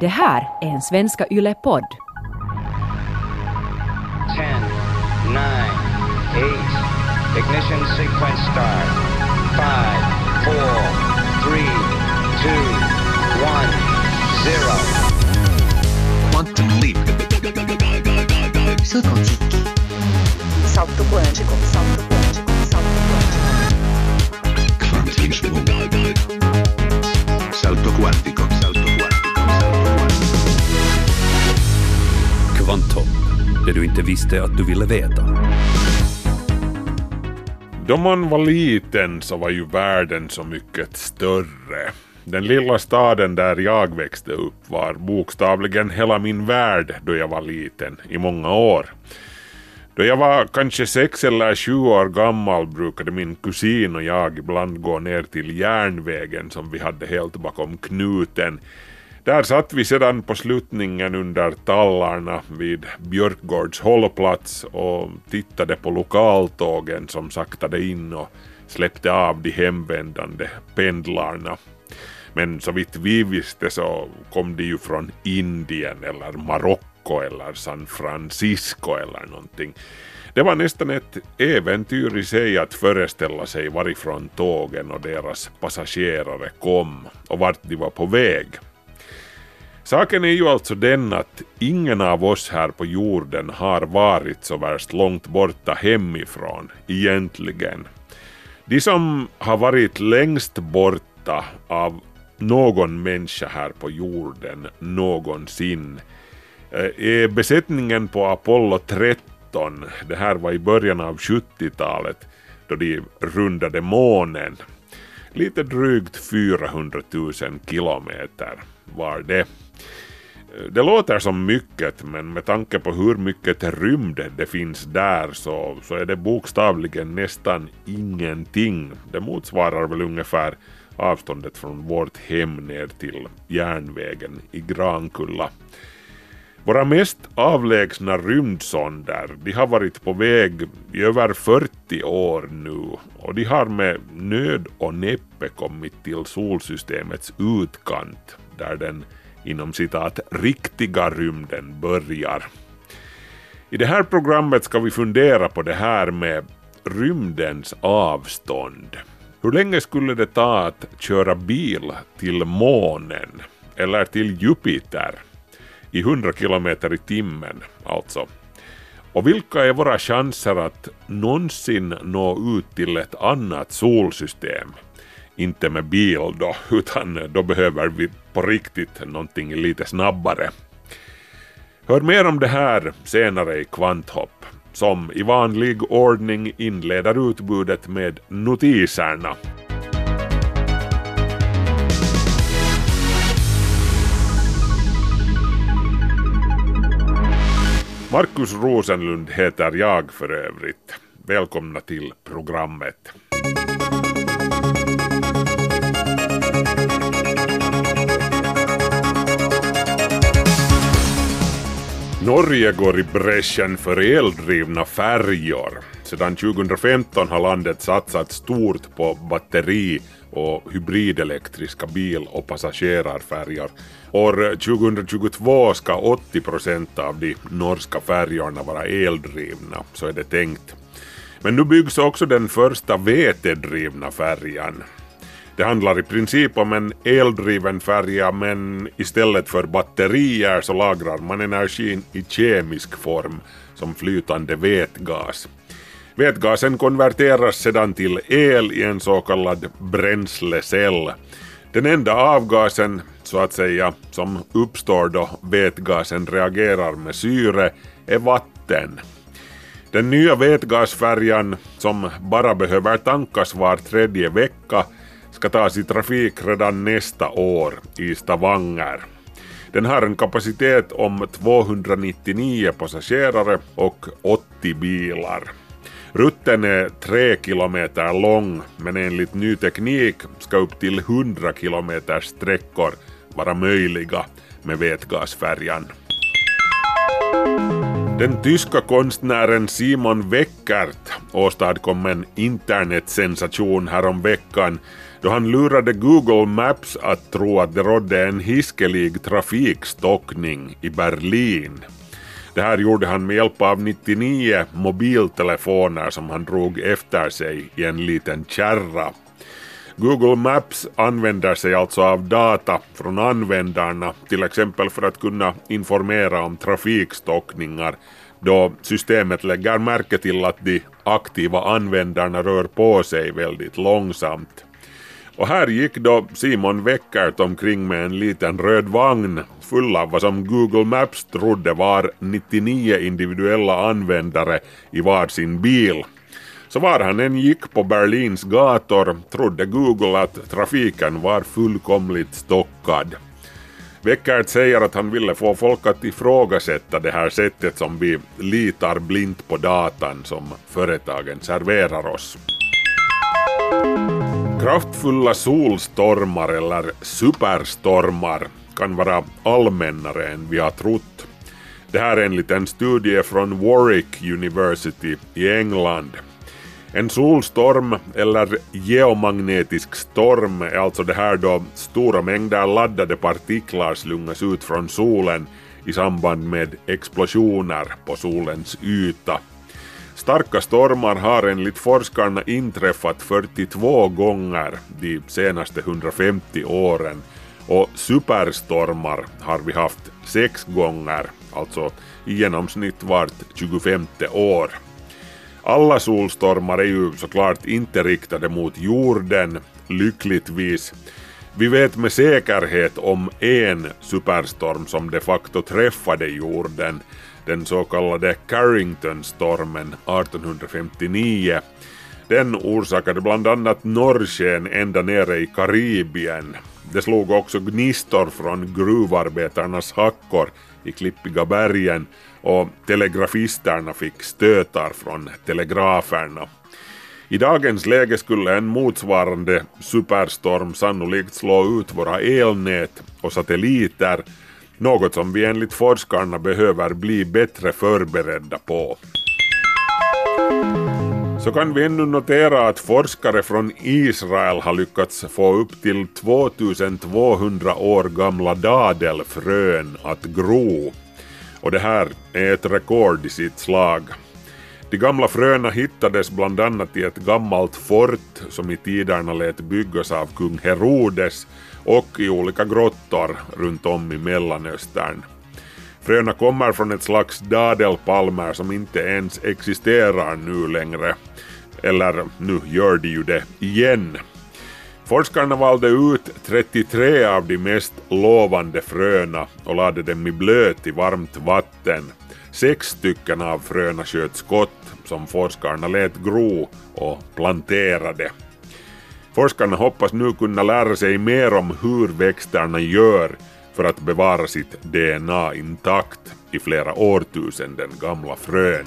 Det här är en Svenska Yle-podd. 10, 9, 8, ignition sequence start. 5, 4, 3, 2, 1, 0. Quantum leap. Salto quântico. Salto quântico. Salto quântico. Salto quântico. Kvantum, det du inte visste att du ville veta. Då man var liten så var ju världen så mycket större. Den lilla staden där jag växte upp var bokstavligen hela min värld då jag var liten i många år. Då jag var kanske sex eller sju år gammal brukade min kusin och jag ibland gå ner till järnvägen som vi hade helt bakom knuten. Där satt vi sedan på sluttningen under tallarna vid Björkgårds hållplats och tittade på lokaltågen som saktade in och släppte av de hemvändande pendlarna. Men så vitt vi visste så kom de ju från Indien eller Marocko eller San Francisco eller någonting. Det var nästan ett äventyr i sig att föreställa sig varifrån tågen och deras passagerare kom och vart de var på väg. Saken är ju alltså den att ingen av oss här på jorden har varit så värst långt borta hemifrån, egentligen. De som har varit längst borta av någon människa här på jorden någonsin eh, är besättningen på Apollo 13. Det här var i början av 70-talet då de rundade månen. Lite drygt 400 000 kilometer var det. Det låter som mycket, men med tanke på hur mycket rymd det finns där så, så är det bokstavligen nästan ingenting. Det motsvarar väl ungefär avståndet från vårt hem ner till järnvägen i Grankulla. Våra mest avlägsna rymdsonder de har varit på väg i över 40 år nu och de har med nöd och näppe kommit till solsystemets utkant där den inom citat riktiga rymden börjar. I det här programmet ska vi fundera på det här med rymdens avstånd. Hur länge skulle det ta att köra bil till månen eller till Jupiter i 100 kilometer i timmen alltså? Och vilka är våra chanser att någonsin nå ut till ett annat solsystem? Inte med bil då, utan då behöver vi på riktigt någonting lite snabbare. Hör mer om det här senare i Kvanthopp, som i vanlig ordning inleder utbudet med notiserna. Markus Rosenlund heter jag för övrigt. Välkomna till programmet. Norge går i bräschen för eldrivna färjor. Sedan 2015 har landet satsat stort på batteri och hybridelektriska bil och passagerarfärjor. År 2022 ska 80 procent av de norska färjorna vara eldrivna, så är det tänkt. Men nu byggs också den första vetedrivna färjan. Det handlar i princip om en eldriven färja men istället för batterier så lagrar man energin i kemisk form som flytande vätgas. Vätgasen konverteras sedan till el i en så kallad bränslecell. Den enda avgasen, så att säga, som uppstår då vätgasen reagerar med syre är vatten. Den nya vätgasfärjan, som bara behöver tankas var tredje vecka, ska tas i trafik redan nästa år i Stavanger. Den har en kapacitet om 299 passagerare och 80 bilar. Rutten är 3 kilometer lång men enligt ny teknik ska upp till 100 kilometers sträckor vara möjliga med vätgasfärjan. Den tyska konstnären Simon Weckert åstadkom en internetsensation häromveckan då han lurade Google Maps att tro att det rådde en hiskelig trafikstockning i Berlin. Det här gjorde han med hjälp av 99 mobiltelefoner som han drog efter sig i en liten kärra. Google Maps använder sig alltså av data från användarna, till exempel för att kunna informera om trafikstockningar, då systemet lägger märke till att de aktiva användarna rör på sig väldigt långsamt. Och här gick då Simon Weckert omkring med en liten röd vagn full av vad som Google Maps trodde var 99 individuella användare i var sin bil. Så var han än gick på Berlins gator trodde Google att trafiken var fullkomligt stockad. Weckert säger att han ville få folk att ifrågasätta det här sättet som vi litar blint på datan som företagen serverar oss. Kraftfulla solstormar eller superstormar kan vara allmännare än vi har trott. Det här är enligt en studie från Warwick University i England. En solstorm eller geomagnetisk storm är alltså det här då stora mängder laddade partiklar slungas ut från solen i samband med explosioner på solens yta. Starka stormar har enligt forskarna inträffat 42 gånger de senaste 150 åren och superstormar har vi haft sex gånger, alltså i genomsnitt vart 25 år. Alla solstormar är ju såklart inte riktade mot jorden, lyckligtvis. Vi vet med säkerhet om en superstorm som de facto träffade jorden, den så kallade Carringtonstormen 1859. Den orsakade bland annat norrsken ända nere i Karibien. Det slog också gnistor från gruvarbetarnas hackor i klippiga bergen och telegrafisterna fick stötar från telegraferna. I dagens läge skulle en motsvarande superstorm sannolikt slå ut våra elnät och satelliter, något som vi enligt forskarna behöver bli bättre förberedda på. Så kan vi ännu notera att forskare från Israel har lyckats få upp till 2200 år gamla dadelfrön att gro. Och det här är ett rekord i sitt slag. De gamla fröna hittades bland annat i ett gammalt fort som i tiderna lät byggas av kung Herodes och i olika grottor runt om i Mellanöstern. Fröna kommer från ett slags dadelpalmer som inte ens existerar nu längre. Eller nu gör de ju det igen. Forskarna valde ut 33 av de mest lovande fröna och lade dem i blöt i varmt vatten. Sex stycken av fröna sköt skott som forskarna lät gro och planterade. Forskarna hoppas nu kunna lära sig mer om hur växterna gör för att bevara sitt DNA intakt i flera årtusenden gamla frön.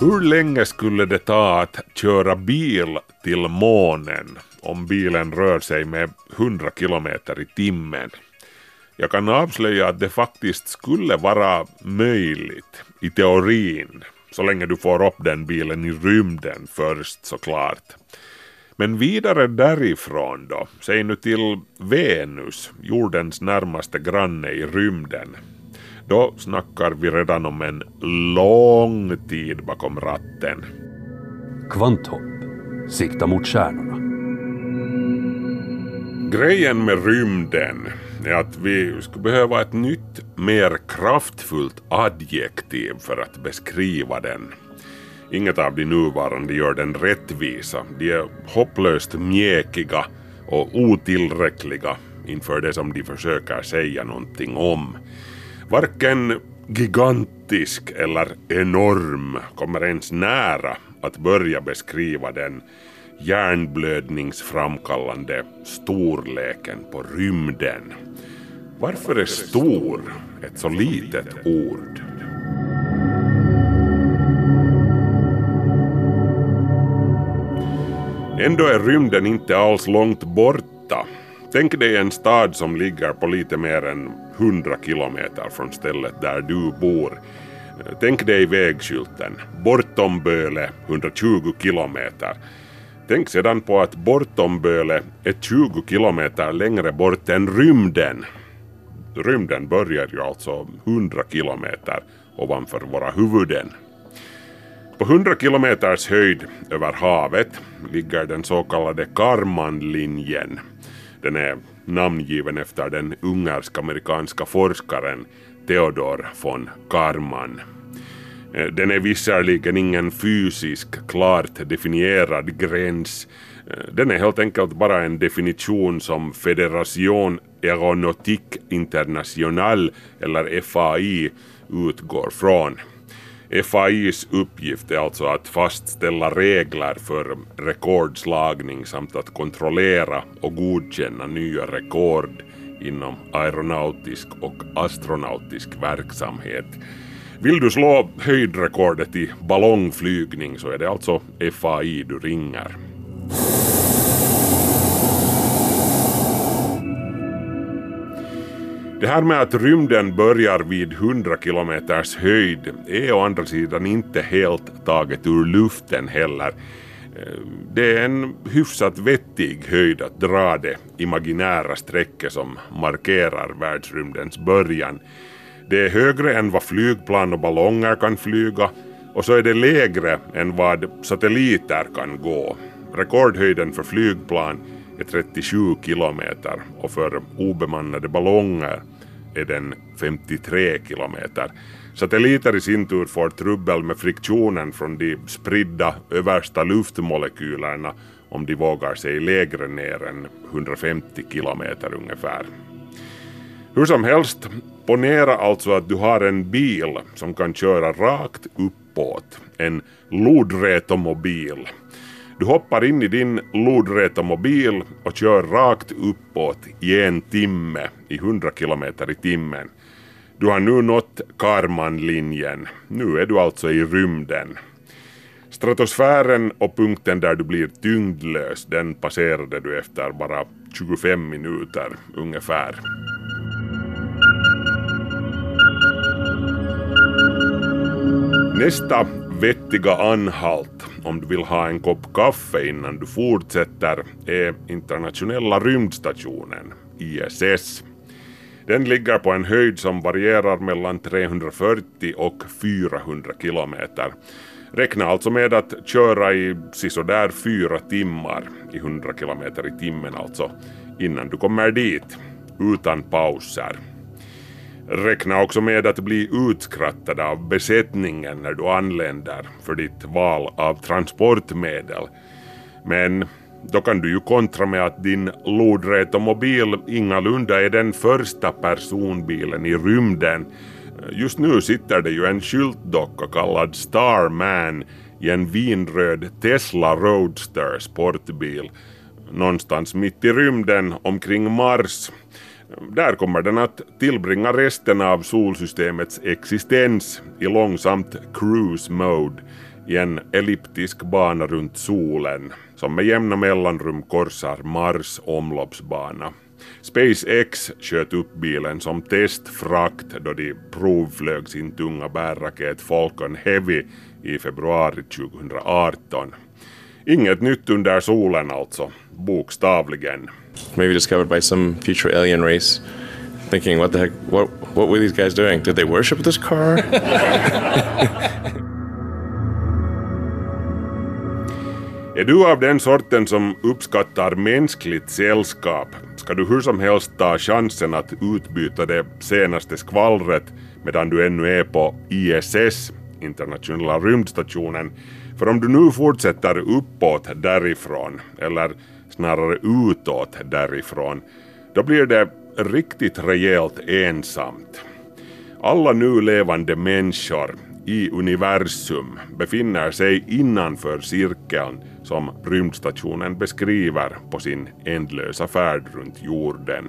Hur länge skulle det ta att köra bil till månen om bilen rör sig med 100 kilometer i timmen? Jag kan avslöja att det faktiskt skulle vara möjligt i teorin så länge du får upp den bilen i rymden först såklart. Men vidare därifrån då, säg nu till Venus, jordens närmaste granne i rymden. Då snackar vi redan om en lång tid bakom ratten. Kvanthopp. Sikta mot stjärnorna. Grejen med rymden är att vi skulle behöva ett nytt, mer kraftfullt adjektiv för att beskriva den. Inget av de nuvarande gör den rättvisa. De är hopplöst mjäkiga och otillräckliga inför det som de försöker säga någonting om. Varken gigantisk eller enorm kommer ens nära att börja beskriva den hjärnblödningsframkallande storleken på rymden. Varför är stor ett så litet ord? Ändå är rymden inte alls långt borta. Tänk dig en stad som ligger på lite mer än 100 kilometer från stället där du bor. Tänk dig vägskylten, bortom Böle 120 kilometer. Tänk sedan på att bortom Böle är 20 kilometer längre bort än rymden. Rymden börjar ju alltså 100 kilometer ovanför våra huvuden. På 100 kilometers höjd över havet ligger den så kallade Karmanlinjen. Den är namngiven efter den ungersk-amerikanska forskaren Theodor von Karman. Eh, den är visserligen ingen fysisk, klart definierad gräns. Eh, den är helt enkelt bara en definition som Federation Aeronautique Internationale, eller FAI, utgår från. FAIs uppgift är alltså att fastställa regler för rekordslagning samt att kontrollera och godkänna nya rekord inom aeronautisk och astronautisk verksamhet. Vill du slå höjdrekordet i ballongflygning så är det alltså FAI du ringer. Det här med att rymden börjar vid 100 kilometers höjd är å andra sidan inte helt taget ur luften heller. Eh, det är en hyfsat vettig höjd att dra det imaginära strecket som markerar världsrymdens början. Det är högre än vad flygplan och ballonger kan flyga och så är det lägre än vad satelliter kan gå. Rekordhöjden för flygplan är 37 kilometer och för obemannade ballonger är den 53 kilometer. Satelliter i sin tur får trubbel med friktionen från de spridda översta luftmolekylerna om de vågar sig lägre ner än 150 kilometer ungefär. Hur som helst, ponera alltså att du har en bil som kan köra rakt uppåt, en lodrätomobil. Du hoppar in i din lodräta mobil och kör rakt uppåt i en timme i 100 kilometer i timmen. Du har nu nått Karmanlinjen. Nu är du alltså i rymden. Stratosfären och punkten där du blir tyngdlös, den passerade du efter bara 25 minuter ungefär. Nästa vettiga anhalt om du vill ha en kopp kaffe innan du fortsätter är internationella rymdstationen, ISS. Den ligger på en höjd som varierar mellan 340 och 400 kilometer. Räkna alltså med att köra i sisådär fyra timmar i 100 kilometer i timmen alltså innan du kommer dit, utan pauser. Räkna också med att bli utskrattad av besättningen när du anländer för ditt val av transportmedel. Men då kan du ju kontra med att din lodrätomobil ingalunda är den första personbilen i rymden. Just nu sitter det ju en skyltdocka kallad Starman i en vinröd Tesla Roadster sportbil någonstans mitt i rymden omkring Mars. Där kommer den att tillbringa resten av solsystemets existens i långsamt cruise mode i en elliptisk bana runt solen som med jämna mellanrum korsar Mars omloppsbana. SpaceX sköt upp bilen som testfrakt då de provflög sin tunga bärraket Falcon Heavy i februari 2018. Inget nytt under solen alltså, bokstavligen. maybe discovered by some future alien race, thinking, "What the heck? What what were these guys doing? Did they worship this car?" Är du av den sorten som uppskattar mänskligt sällskap ska du hur som helst ta chansen att utbyta det senaste skvallret medan du ännu är på ISS, internationella rymdstationen. För om du nu fortsätter uppåt därifrån, eller snarare utåt därifrån, då blir det riktigt rejält ensamt. Alla nu levande människor i universum befinner sig innanför cirkeln som rymdstationen beskriver på sin ändlösa färd runt jorden.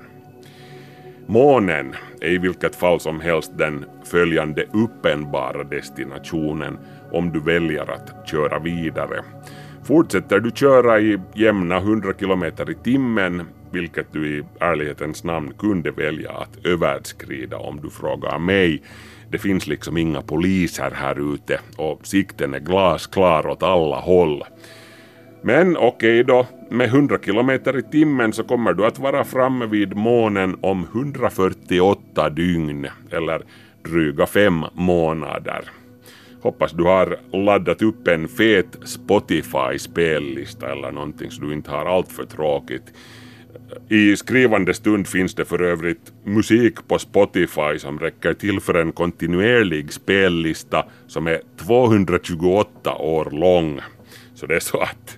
Månen är i vilket fall som helst den följande uppenbara destinationen om du väljer att köra vidare. Fortsätter du köra i jämna 100 km i timmen vilket du i ärlighetens namn kunde välja att överskrida om du frågar mig. Det finns liksom inga poliser här ute och sikten är glasklar åt alla håll. Men okej då, med 100 kilometer i timmen så kommer du att vara framme vid månen om 148 dygn eller dryga fem månader. Hoppas du har laddat upp en fet Spotify-spellista eller någonting så du inte har allt för tråkigt. I skrivande stund finns det för övrigt musik på Spotify som räcker till för en kontinuerlig spellista som är 228 år lång. Så det är så att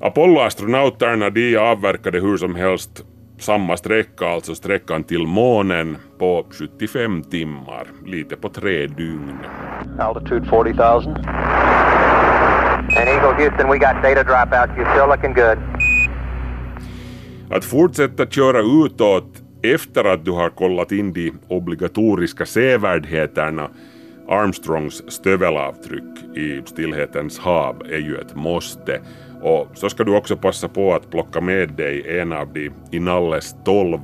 Apollo-astronauterna de avverkade hur som helst samma sträcka, alltså sträckan till månen, på 75 timmar, lite på tre dygn. Altitude 40,000. And Eagle Houston, we got data dropout. You're still looking good. Att fortsätta köra utåt efter att du har kollat in de obligatoriska sevärdheterna Armstrongs stövelavtryck i stillhetens hav är ju ett måste och så ska du också passa på att plocka med dig en av de Inalles 12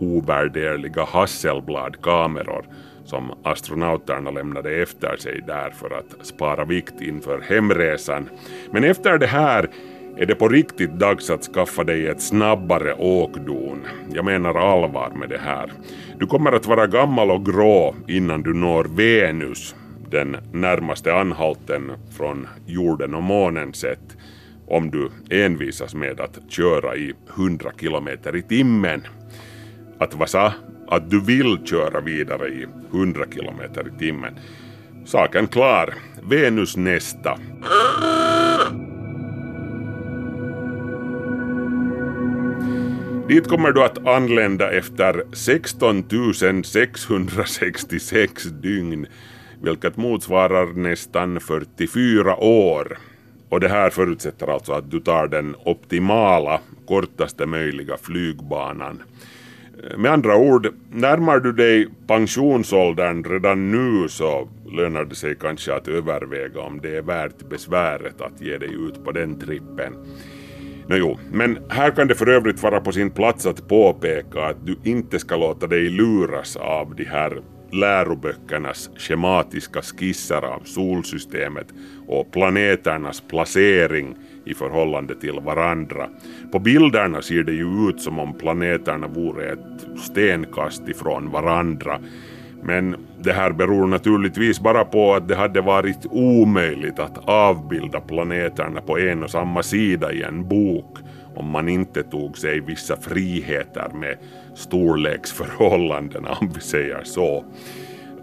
ovärderliga Hasselblad-kameror som astronauterna lämnade efter sig där för att spara vikt inför hemresan. Men efter det här är det på riktigt dags att skaffa dig ett snabbare åkdon. Jag menar allvar med det här. Du kommer att vara gammal och grå innan du når Venus, den närmaste anhalten från jorden och månen sett, om du envisas med att köra i 100 kilometer i timmen. Att vad sa? Att du vill köra vidare i 100 kilometer i timmen. Saken klar. Venus nästa. Dit kommer du att anlända efter 16 666 dygn, vilket motsvarar nästan 44 år. Och det här förutsätter alltså att du tar den optimala, kortaste möjliga flygbanan. Eh, med andra ord, närmar du dig pensionsåldern redan nu så lönar det sig kanske att överväga om det är värt besväret att ge dig ut på den trippen. Nå jo, men här kan det för övrigt vara på sin plats att påpeka att du inte ska låta dig luras av de här läroböckernas schematiska skisser av solsystemet och planeternas placering i förhållande till varandra. På bilderna ser det ju ut som om planeterna vore ett stenkast ifrån varandra. Men det här beror naturligtvis bara på att det hade varit omöjligt att avbilda planeterna på en och samma sida i en bok om man inte tog sig vissa friheter med storleksförhållandena om vi säger så.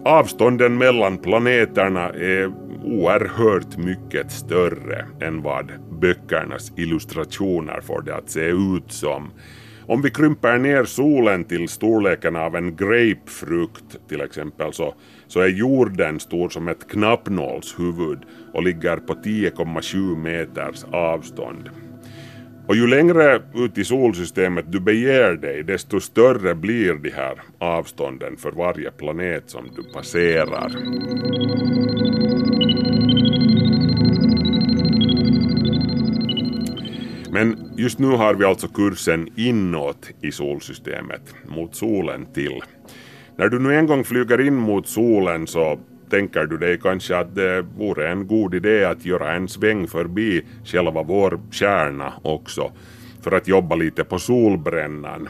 Avstånden mellan planeterna är oerhört mycket större än vad böckernas illustrationer får det att se ut som. Om vi krymper ner solen till storleken av en grapefrukt till exempel så, så är jorden stor som ett knappnålshuvud och ligger på 10,7 meters avstånd. Och ju längre ut i solsystemet du beger dig desto större blir de här avstånden för varje planet som du passerar. Men just nu har vi alltså kursen inåt i solsystemet, mot solen till. När du nu en gång flyger in mot solen så tänker du dig kanske att det vore en god idé att göra en sväng förbi själva vår kärna också för att jobba lite på solbrännan.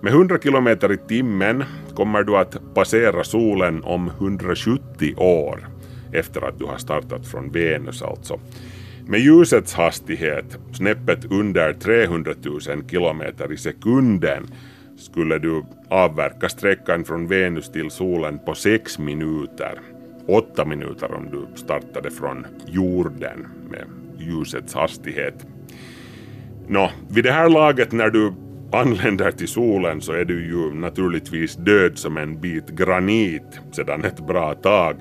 Med 100 kilometer i timmen kommer du att passera solen om 170 år efter att du har startat från Venus alltså. Med ljusets hastighet, snäppet under 300 000 kilometer i sekunden, skulle du avverka sträckan från Venus till solen på 6 minuter åtta minuter om du startade från jorden med ljusets hastighet. Nå, vid det här laget när du anländer till solen så är du ju naturligtvis död som en bit granit sedan ett bra tag.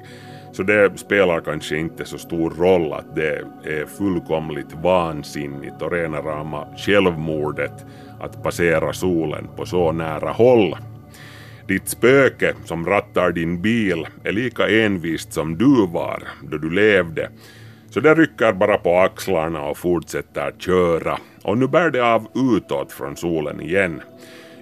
Så det spelar kanske inte så stor roll att det är fullkomligt vansinnigt och rena rama självmordet att passera solen på så nära håll. Ditt spöke som rattar din bil är lika envist som du var då du levde Så det rycker bara på axlarna och fortsätter köra. Och nu bär det av utåt från solen igen.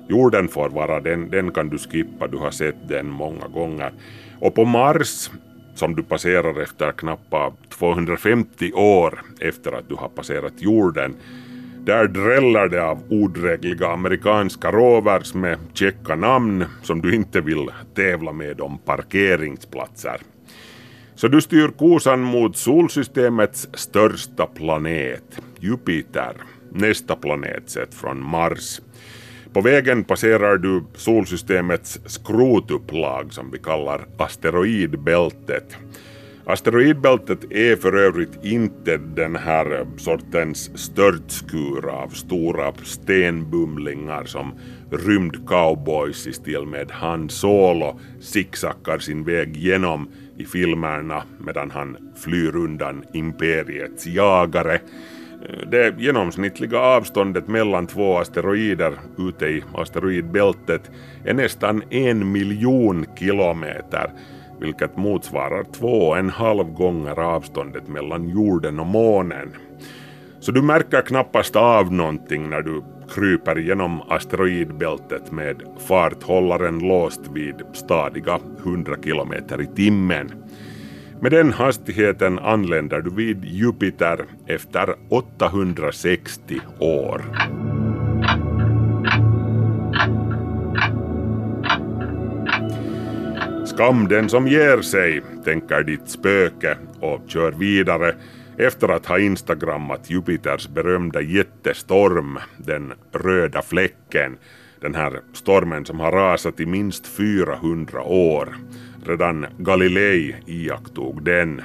Jorden får vara den, den kan du skippa, du har sett den många gånger. Och på Mars, som du passerar efter knappt 250 år efter att du har passerat jorden, där dräller det av odrägliga amerikanska rovers med checka namn som du inte vill tävla med om parkeringsplatser. Så du styr kosan mot solsystemets största planet, Jupiter, nästa planet sett från Mars. På vägen passerar du solsystemets skrotupplag som vi kallar asteroidbältet. Asteroidbältet är för övrigt inte den här sortens störtskur av stora stenbumlingar som rymdcowboys i stil med Han Solo zigzaggar sin väg genom i filmerna medan han flyr undan imperiets jagare. Det genomsnittliga avståndet mellan två asteroider ute i asteroidbältet är nästan en miljon kilometer vilket motsvarar två och en halv gånger avståndet mellan jorden och månen. Så du märker knappast av någonting när du kryper genom asteroidbältet med farthållaren låst vid stadiga 100 kilometer i timmen. Med den hastigheten anländer du vid Jupiter efter 860 år. Skam den som ger sig, tänker ditt spöke och kör vidare efter att ha instagrammat Jupiters berömda jättestorm, den röda fläcken. Den här stormen som har rasat i minst 400 år. Redan Galilei iakttog den.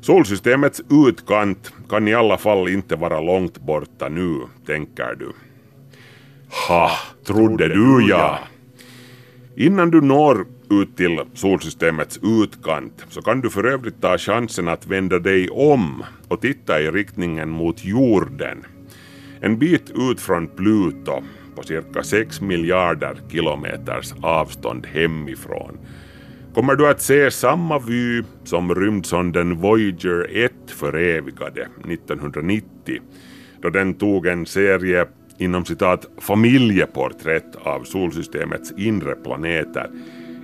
Solsystemets utkant kan i alla fall inte vara långt borta nu, tänker du. Ha, trodde du ja. Innan du når ut till solsystemets utkant. Så kan du för övrigt ta chansen att vända dig om och titta i riktningen mot jorden. En bit ut från Pluto på cirka 6 miljarder kilometers avstånd hemifrån. Kommer du att se samma vy som rymdsonden Voyager 1 förevigade 1990 då den tog en serie inom citat familjeporträtt av solsystemets inre planeter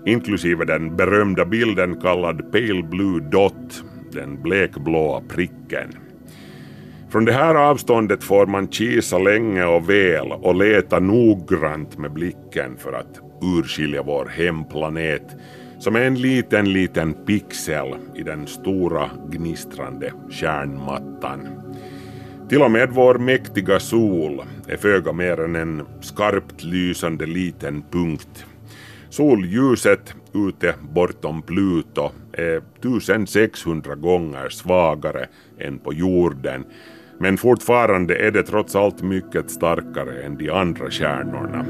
inklusive den berömda bilden kallad Pale Blue Dot, den blekblåa pricken. Från det här avståndet får man kisa länge och väl och leta noggrant med blicken för att urskilja vår hemplanet som är en liten, liten pixel i den stora gnistrande kärnmattan. Till och med vår mäktiga sol är föga mer än en skarpt lysande liten punkt Solljuset ute bortom Pluto är 1600 gånger svagare än på jorden men fortfarande är det trots allt mycket starkare än de andra stjärnorna.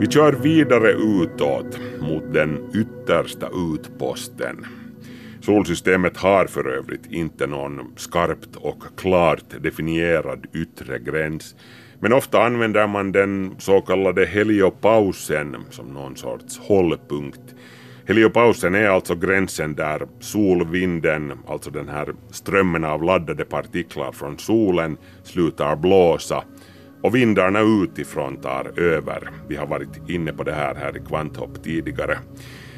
Vi kör vidare utåt mot den yttersta utposten. Solsystemet har för övrigt inte någon skarpt och klart definierad yttre gräns. Men ofta använder man den så kallade heliopausen som någon sorts hållpunkt. Heliopausen är alltså gränsen där solvinden, alltså den här strömmen av laddade partiklar från solen, slutar blåsa och vindarna utifrån tar över. Vi har varit inne på det här här i Kvanthopp tidigare.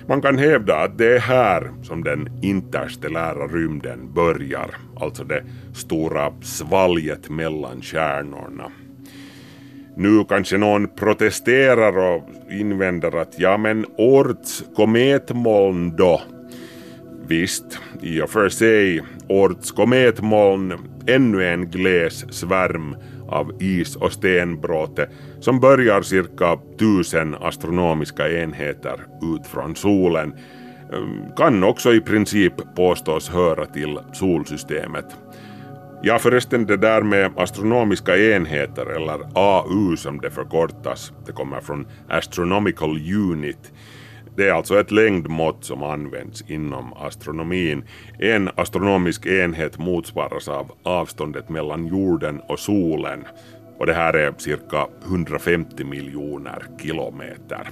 Man kan hävda att det är här som den interstellära rymden börjar, alltså det stora svalget mellan stjärnorna. Nu kanske någon protesterar och invänder att ja men Orts kometmoln då? Visst, i och för sig, Orts kometmoln, ännu en gles svärm av is och stenbråte som börjar cirka tusen astronomiska enheter ut från solen ehm, kan också i princip påstås höra till solsystemet. Ja förresten det där med astronomiska enheter eller AU som det förkortas, det kommer från Astronomical Unit det är alltså ett längdmått som används inom astronomin. En astronomisk enhet motsvaras av avståndet mellan jorden och solen och det här är cirka 150 miljoner kilometer.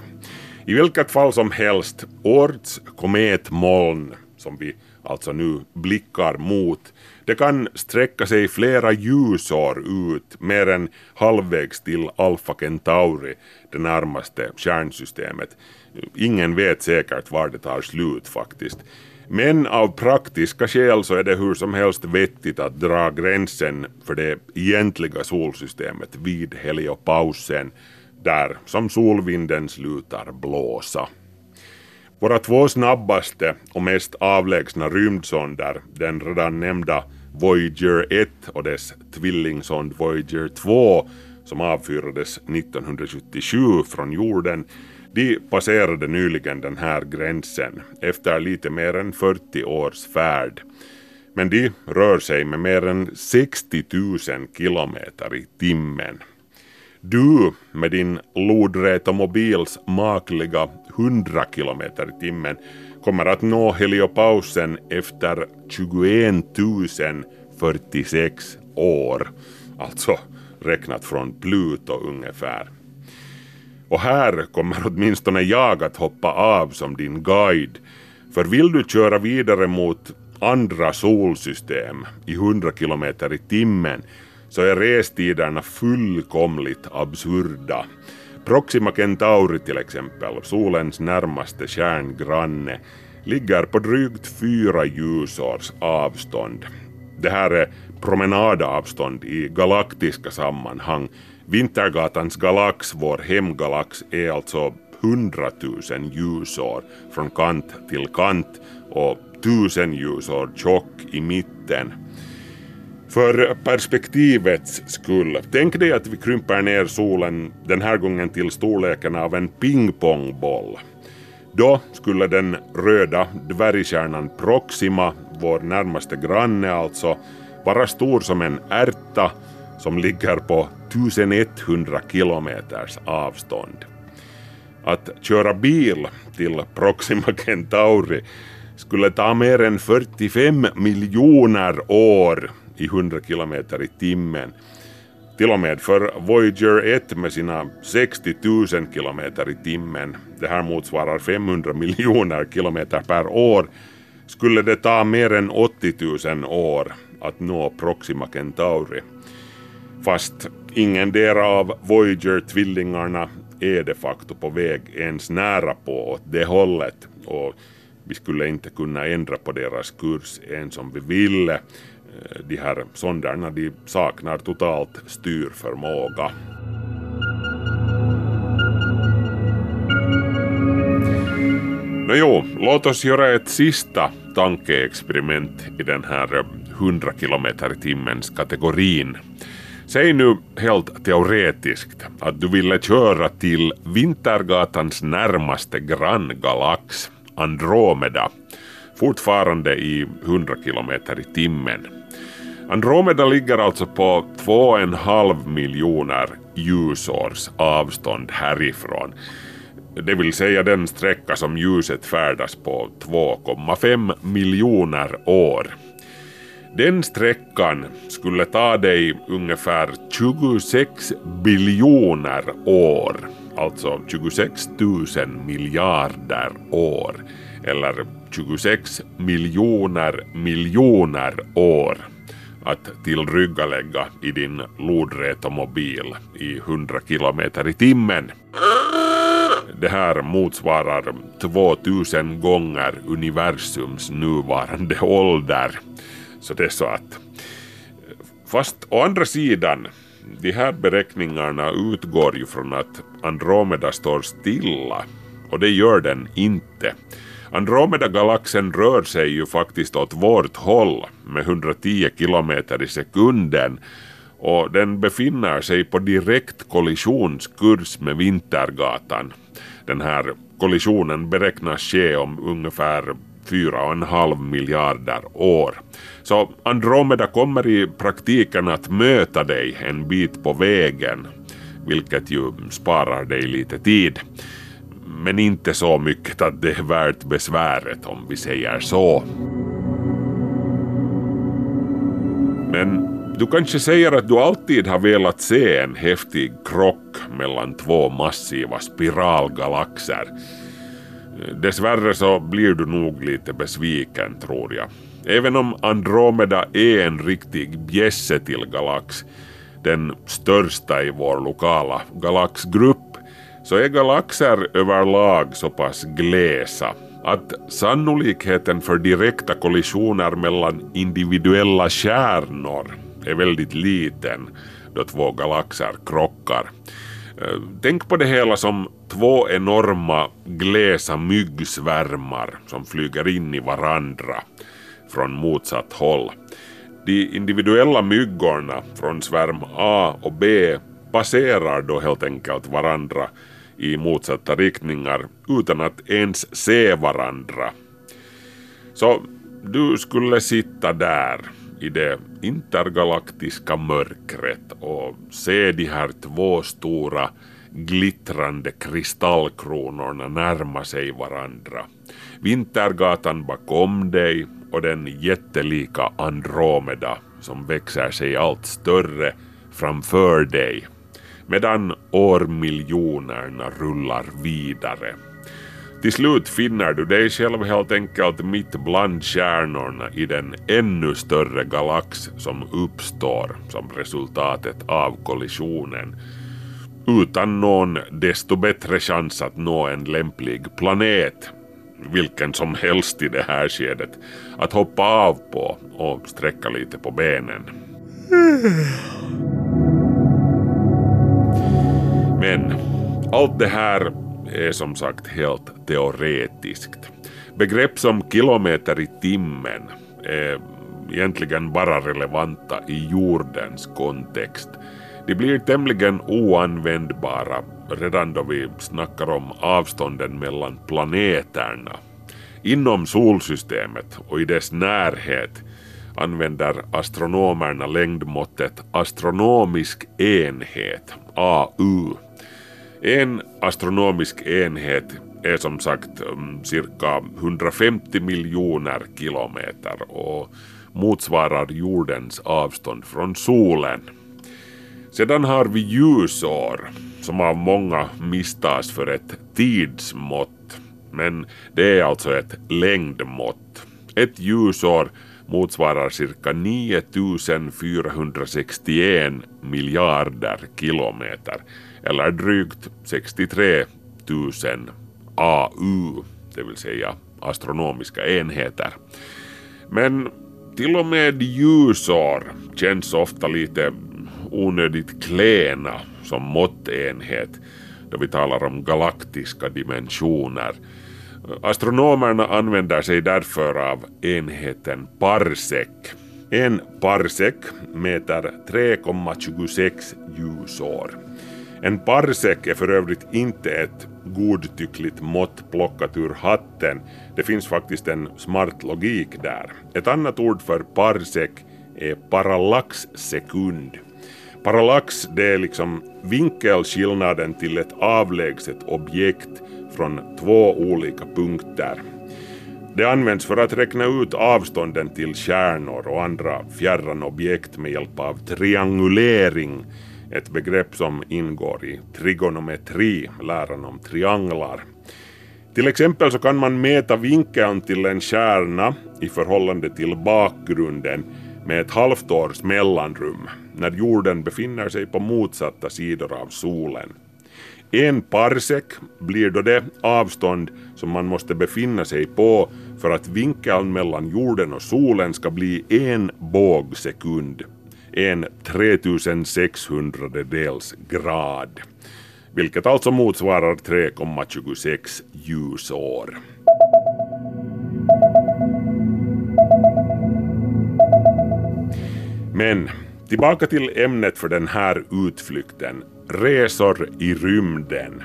I vilket fall som helst, årets kometmoln som vi alltså nu blickar mot, det kan sträcka sig flera ljusår ut, mer än halvvägs till Alpha Centauri, det närmaste stjärnsystemet. Ingen vet säkert var det tar slut faktiskt. Men av praktiska skäl så är det hur som helst vettigt att dra gränsen för det egentliga solsystemet vid heliopausen, där som solvinden slutar blåsa. Våra två snabbaste och mest avlägsna rymdsonder, den redan nämnda Voyager 1 och dess tvillingsond Voyager 2 som avfyrades 1977 från jorden, de passerade nyligen den här gränsen efter lite mer än 40 års färd. Men de rör sig med mer än 60 000 kilometer i timmen. Du med din lodräta mobils makliga 100 kilometer i timmen kommer att nå heliopausen efter 21 046 år. Alltså räknat från Pluto ungefär. Och här kommer åtminstone jag att hoppa av som din guide. För vill du köra vidare mot andra solsystem i 100 kilometer i timmen så är restiderna fullkomligt absurda. Proxima Centauri till exempel, solens närmaste stjärngranne, ligger på drygt fyra ljusårs avstånd. Det här är promenadavstånd i galaktiska sammanhang. Vintergatans galax, vår hemgalax, är alltså 100 000 ljusår från kant till kant och 1000 ljusår tjock i mitten. För perspektivets skull, tänk dig att vi krymper ner solen den här gången till storleken av en pingpongboll. Då skulle den röda dvärgstjärnan Proxima, vår närmaste granne alltså, vara stor som en ärta som ligger på 1100 kilometers avstånd. Att köra bil till Proxima Centauri skulle ta mer än 45 miljoner år i 100 kilometer i timmen. Till och med för Voyager 1 med sina 60 000 kilometer i timmen, det här motsvarar 500 miljoner kilometer per år, skulle det ta mer än 80 000 år att nå Proxima Centauri. Fast ingen del av Voyager-tvillingarna är de facto på väg ens nära på åt det hållet och vi skulle inte kunna ändra på deras kurs ens om vi ville. Eh, de här sonderna de saknar totalt styrförmåga. Nåjo, låt oss göra ett sista tankeexperiment i den här 100 km i timmens kategorin. Säg nu helt teoretiskt att du ville köra till Vintergatans närmaste granngalax, Andromeda, fortfarande i 100 km i timmen. Andromeda ligger alltså på 2,5 miljoner ljusårs avstånd härifrån. Det vill säga den sträcka som ljuset färdas på 2,5 miljoner år. Den sträckan skulle ta dig ungefär 26 biljoner år, alltså 26 000 miljarder år, eller 26 miljoner miljoner år att tillryggalägga i din lodrätomobil i 100 kilometer i timmen. Det här motsvarar 2000 gånger universums nuvarande ålder. Så det är så att... Fast å andra sidan, de här beräkningarna utgår ju från att Andromeda står stilla. Och det gör den inte. Andromeda-galaxen rör sig ju faktiskt åt vårt håll med 110 kilometer i sekunden och den befinner sig på direkt kollisionskurs med Vintergatan. Den här kollisionen beräknas ske om ungefär 4,5 miljarder år. Så Andromeda kommer i praktiken att möta dig en bit på vägen, vilket ju sparar dig lite tid. Men inte så mycket att det är värt besväret om vi säger så. Men Du kanske säger att du alltid har velat se en häftig krock mellan två massiva spiralgalaxer. Dessvärre så blir du nog lite besviken tror jag. Även om Andromeda är en riktig bjässe till galax, den största i vår lokala galaxgrupp, så är galaxer överlag så pass glesa att sannolikheten för direkta kollisioner mellan individuella kärnor är väldigt liten då två galaxer krockar. Eh, tänk på det hela som två enorma glesa myggsvärmar som flyger in i varandra från motsatt håll. De individuella myggorna från svärm A och B passerar då helt enkelt varandra i motsatta riktningar utan att ens se varandra. Så du skulle sitta där i det intergalaktiska mörkret och se de här två stora glittrande kristallkronorna närma sig varandra. Vintergatan bakom dig och den jättelika Andromeda som växer sig allt större framför dig medan årmiljonerna rullar vidare. Till slut finner du dig själv helt enkelt mitt bland stjärnorna i den ännu större galax som uppstår som resultatet av kollisionen utan någon desto bättre chans att nå en lämplig planet, vilken som helst i det här skedet, att hoppa av på och sträcka lite på benen. Men allt det här är som sagt helt teoretiskt. Begrepp som kilometer i timmen är egentligen bara relevanta i jordens kontext. De blir tämligen oanvändbara redan då vi snackar om avstånden mellan planeterna. Inom solsystemet och i dess närhet använder astronomerna längdmåttet astronomisk enhet, AU. En astronomisk enhet är som sagt mm, cirka 150 miljoner kilometer och motsvarar jordens avstånd från solen. Sedan har vi ljusår som av många misstas för ett tidsmått. Men det är alltså ett längdmått. Ett ljusår motsvarar cirka 9461 miljarder kilometer eller drygt 63 000 AU, det vill säga astronomiska enheter. Men till och med ljusår känns ofta lite onödigt klena som måttenhet då vi talar om galaktiska dimensioner. Astronomerna använder sig därför av enheten parsec. En parsec mäter 3,26 ljusår. En parsek är för övrigt inte ett godtyckligt mått plockat ur hatten. Det finns faktiskt en smart logik där. Ett annat ord för parsek är parallaxsekund. Parallax det är liksom vinkelskillnaden till ett avlägset objekt från två olika punkter. Det används för att räkna ut avstånden till stjärnor och andra fjärran objekt med hjälp av triangulering, ett begrepp som ingår i trigonometri, läran om trianglar. Till exempel så kan man mäta vinkeln till en stjärna i förhållande till bakgrunden med ett halvt års mellanrum när jorden befinner sig på motsatta sidor av solen. En parsek blir då det avstånd som man måste befinna sig på för att vinkeln mellan jorden och solen ska bli en bågsekund, en 3600 dels grad, vilket alltså motsvarar 3,26 ljusår. Men tillbaka till ämnet för den här utflykten, resor i rymden.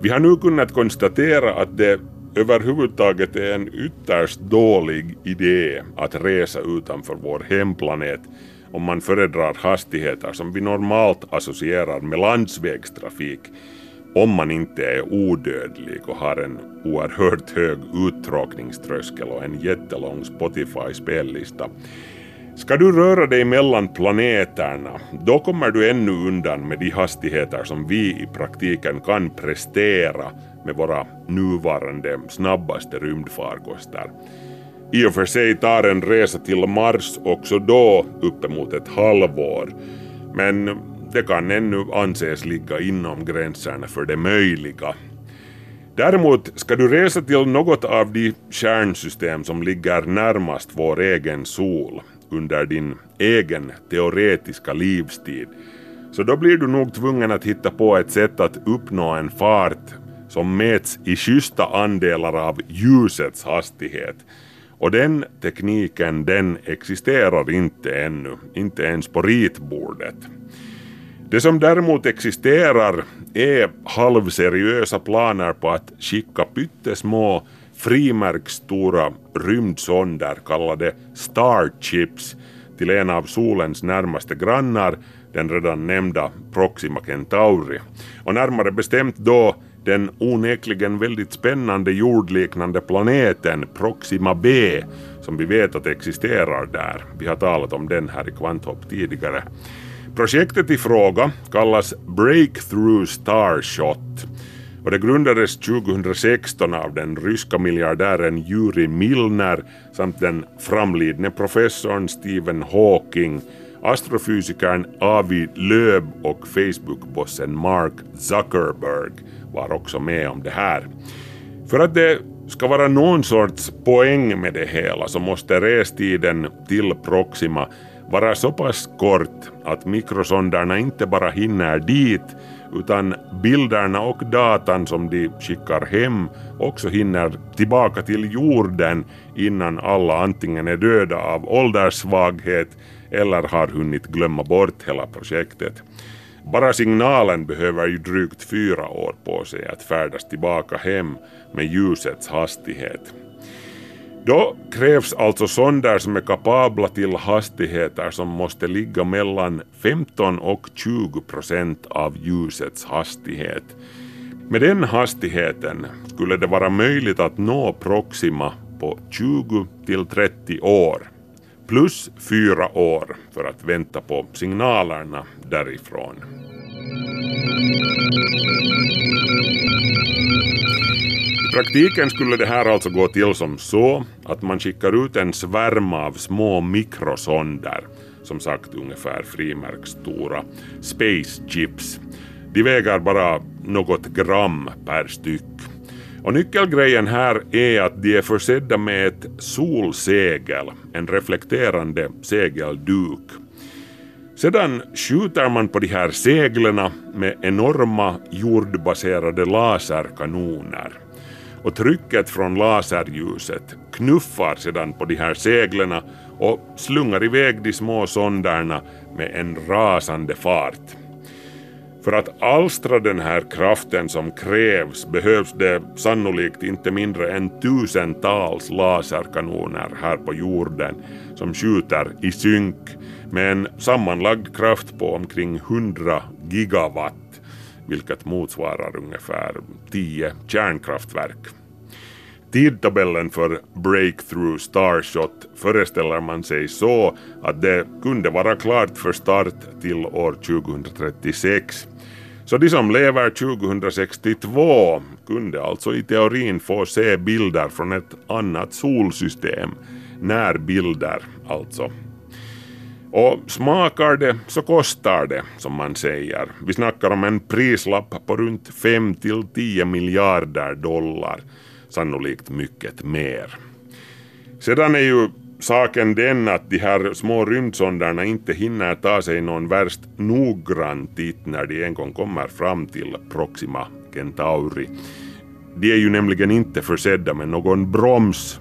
Vi har nu kunnat konstatera att det överhuvudtaget är en ytterst dålig idé att resa utanför vår hemplanet om man föredrar hastigheter som vi normalt associerar med landsvägstrafik om man inte är odödlig och har en oerhört hög uttråkningströskel och en jättelång Spotify-spellista. Ska du röra dig mellan planeterna, då kommer du ännu undan med de hastigheter som vi i praktiken kan prestera med våra nuvarande snabbaste rymdfarkoster. I och för sig tar en resa till Mars också då uppemot ett halvår, men det kan ännu anses ligga inom gränserna för det möjliga. Däremot ska du resa till något av de stjärnsystem som ligger närmast vår egen sol under din egen teoretiska livstid, så då blir du nog tvungen att hitta på ett sätt att uppnå en fart som mäts i schyssta andelar av ljusets hastighet. Och den tekniken den existerar inte ännu, inte ens på ritbordet. Det som däremot existerar är halvseriösa planer på att skicka pyttesmå frimärksstora rymdsonder kallade Starships till en av solens närmaste grannar, den redan nämnda Proxima Centauri. Och närmare bestämt då den onekligen väldigt spännande jordliknande planeten Proxima b som vi vet att existerar där. Vi har talat om den här i Kvanthopp tidigare. Projektet i fråga kallas Breakthrough Starshot och det grundades 2016 av den ryska miljardären Juri Milner samt den framlidne professorn Stephen Hawking, astrofysikern Avi Loeb och Facebookbossen Mark Zuckerberg var också med om det här. För att det ska vara någon sorts poäng med det hela så måste restiden till Proxima vara så pass kort att mikrosonderna inte bara hinner dit utan bilderna och datan som de skickar hem också hinner tillbaka till jorden innan alla antingen är döda av ålderssvaghet eller har hunnit glömma bort hela projektet. Bara signalen behöver ju drygt fyra år på sig att färdas tillbaka hem med ljusets hastighet. Då krävs alltså sonder som är kapabla till hastigheter som måste ligga mellan 15 och 20 procent av ljusets hastighet. Med den hastigheten skulle det vara möjligt att nå Proxima på 20 till 30 år. Plus fyra år för att vänta på signalerna därifrån. I praktiken skulle det här alltså gå till som så att man skickar ut en svärm av små mikrosonder, som sagt ungefär frimärksstora, space-chips. De väger bara något gram per styck. Och nyckelgrejen här är att de är försedda med ett solsegel, en reflekterande segelduk. Sedan skjuter man på de här seglen med enorma jordbaserade laserkanoner och trycket från laserljuset knuffar sedan på de här seglen och slungar iväg de små sonderna med en rasande fart. För att alstra den här kraften som krävs behövs det sannolikt inte mindre än tusentals laserkanoner här på jorden som skjuter i synk med en sammanlagd kraft på omkring 100 gigawatt vilket motsvarar ungefär 10 kärnkraftverk. Tidtabellen för Breakthrough Starshot föreställer man sig så att det kunde vara klart för start till år 2036. Så de som lever 2062 kunde alltså i teorin få se bilder från ett annat solsystem. Närbilder alltså. Och smakar det så kostar det, som man säger. Vi snackar om en prislapp på runt 5 till 10 miljarder dollar. Sannolikt mycket mer. Sedan är ju saken den att de här små rymdsonderna inte hinner ta sig någon värst noggrann titt när de en gång kommer fram till Proxima Centauri. De är ju nämligen inte försedda med någon broms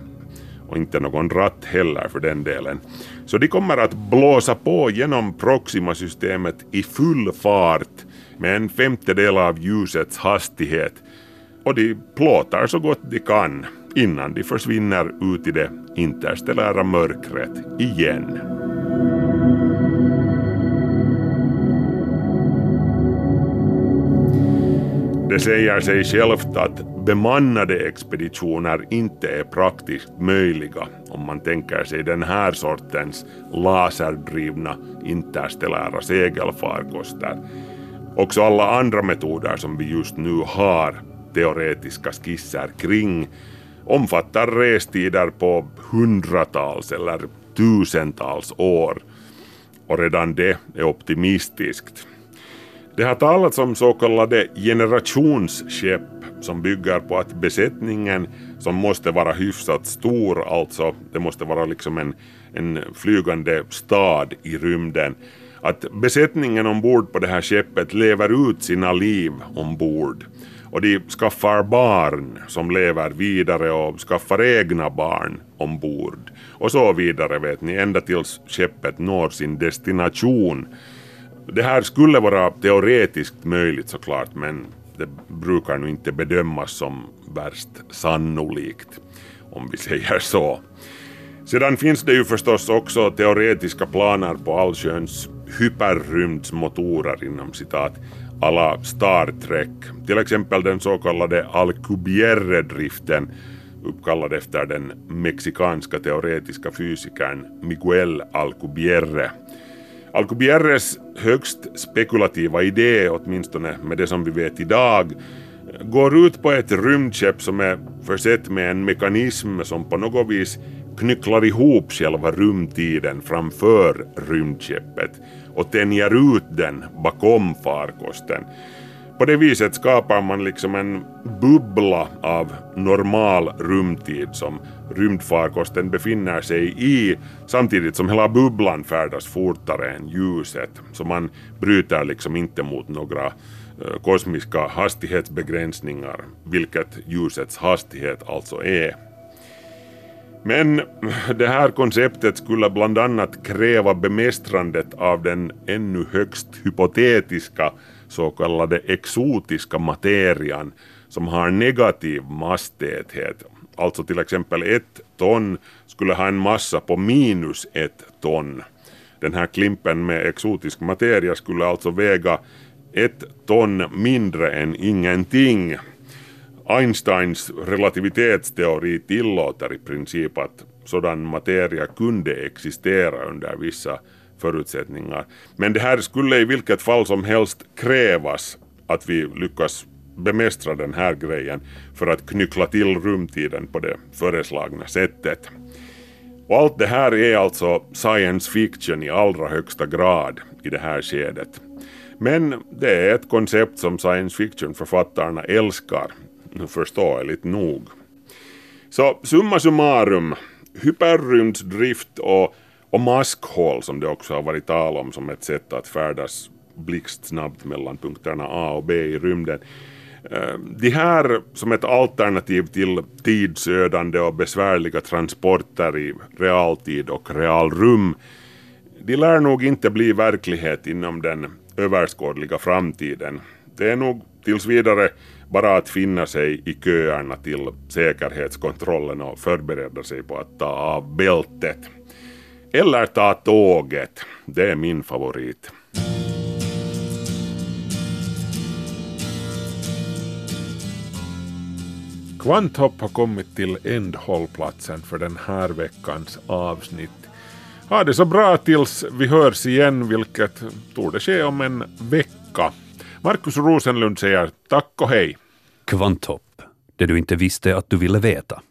och inte någon ratt heller för den delen. Så de kommer att blåsa på genom Proxima-systemet i full fart med en femtedel av ljusets hastighet och de plåtar så gott de kan innan de försvinner ut i det interstellära mörkret igen. Det säger sig självt att bemannade expeditioner inte är praktiskt möjliga om man tänker sig den här sortens laserdrivna interstellära segelfarkoster. Också alla andra metoder som vi just nu har teoretiska skisser kring omfattar restider på hundratals eller tusentals år. Och redan det är optimistiskt. Det har talats om så kallade generationsskepp som bygger på att besättningen som måste vara hyfsat stor, alltså det måste vara liksom en, en flygande stad i rymden, att besättningen ombord på det här skeppet lever ut sina liv ombord. Och de skaffar barn som lever vidare och skaffar egna barn ombord. Och så vidare vet ni, ända tills skeppet når sin destination. Det här skulle vara teoretiskt möjligt såklart, men det brukar nu inte bedömas som värst sannolikt, om vi säger så. Sedan finns det ju förstås också teoretiska planer på allsköns hyperrymdsmotorer inom citat alla Star Trek, till exempel den så kallade Alcubierre-driften uppkallad efter den mexikanska teoretiska fysikern Miguel Alcubierre. Alcubierres högst spekulativa idé, åtminstone med det som vi vet idag, går ut på ett rymdskepp som är försett med en mekanism som på något vis knycklar ihop själva rymdtiden framför rymdskeppet och tänjer ut den bakom farkosten. På det viset skapar man liksom en bubbla av normal rumtid som rymdfarkosten befinner sig i samtidigt som hela bubblan färdas fortare än ljuset. Så man bryter liksom inte mot några eh, kosmiska hastighetsbegränsningar, vilket ljusets hastighet alltså är. Men det här konceptet skulle bland annat kräva bemästrandet av den ännu högst hypotetiska så kallade exotiska materian som har negativ masstäthet. Alltså till exempel ett ton skulle ha en massa på minus ett ton. Den här klimpen med exotisk materia skulle alltså väga ett ton mindre än ingenting. Einsteins relativitetsteori tillåter i princip att sådan materia kunde existera under vissa förutsättningar. Men det här skulle i vilket fall som helst krävas att vi lyckas bemästra den här grejen för att knyckla till rumtiden på det föreslagna sättet. Och allt det här är alltså science fiction i allra högsta grad i det här skedet. Men det är ett koncept som science fiction-författarna älskar, förståeligt nog. Så summa summarum, hyperrymdsdrift och och maskhål som det också har varit tal om som ett sätt att färdas blixtsnabbt mellan punkterna A och B i rymden. Eh, de här som ett alternativ till tidsödande och besvärliga transporter i realtid och realrum, de lär nog inte bli verklighet inom den överskådliga framtiden. Det är nog tills vidare bara att finna sig i köerna till säkerhetskontrollen och förbereda sig på att ta av bältet. Eller ta tåget. Det är min favorit. Kvanthopp har kommit till ändhållplatsen för den här veckans avsnitt. Ha det så bra tills vi hörs igen, vilket torde ske om en vecka. Markus Rosenlund säger tack och hej. Kvanthopp, det du inte visste att du ville veta.